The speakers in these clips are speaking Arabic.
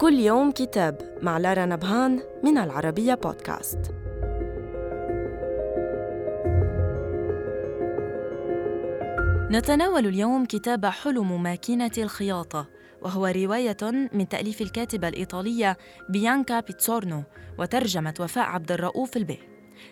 كل يوم كتاب مع لارا نبهان من العربية بودكاست. نتناول اليوم كتاب حلم ماكينة الخياطة وهو رواية من تأليف الكاتبة الإيطالية بيانكا بيتسورنو وترجمة وفاء عبد الرؤوف البه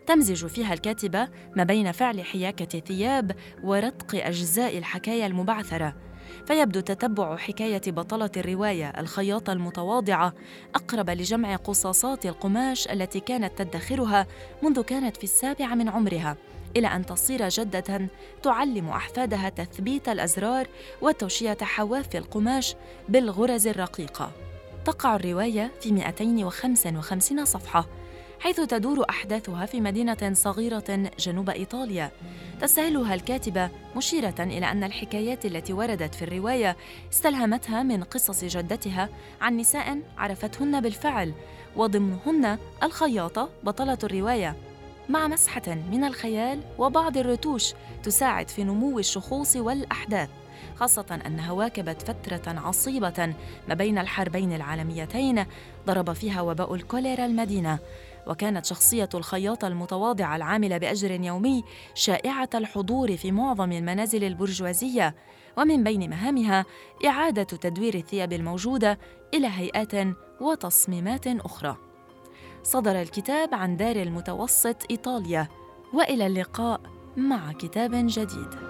تمزج فيها الكاتبة ما بين فعل حياكة الثياب ورتق أجزاء الحكاية المبعثرة فيبدو تتبع حكاية بطلة الرواية الخياطة المتواضعة أقرب لجمع قصاصات القماش التي كانت تدخرها منذ كانت في السابعة من عمرها إلى أن تصير جدة تعلم أحفادها تثبيت الأزرار وتوشية حواف القماش بالغرز الرقيقة. تقع الرواية في 255 صفحة حيث تدور أحداثها في مدينة صغيرة جنوب إيطاليا. تستهلها الكاتبة مشيرة إلى أن الحكايات التي وردت في الرواية استلهمتها من قصص جدتها عن نساء عرفتهن بالفعل وضمنهن الخياطة بطلة الرواية. مع مسحة من الخيال وبعض الرتوش تساعد في نمو الشخوص والأحداث خاصة أنها واكبت فترة عصيبة ما بين الحربين العالميتين ضرب فيها وباء الكوليرا المدينة. وكانت شخصية الخياطة المتواضعة العاملة بأجر يومي شائعة الحضور في معظم المنازل البرجوازية ومن بين مهامها إعادة تدوير الثياب الموجودة إلى هيئات وتصميمات أخرى. صدر الكتاب عن دار المتوسط إيطاليا وإلى اللقاء مع كتاب جديد.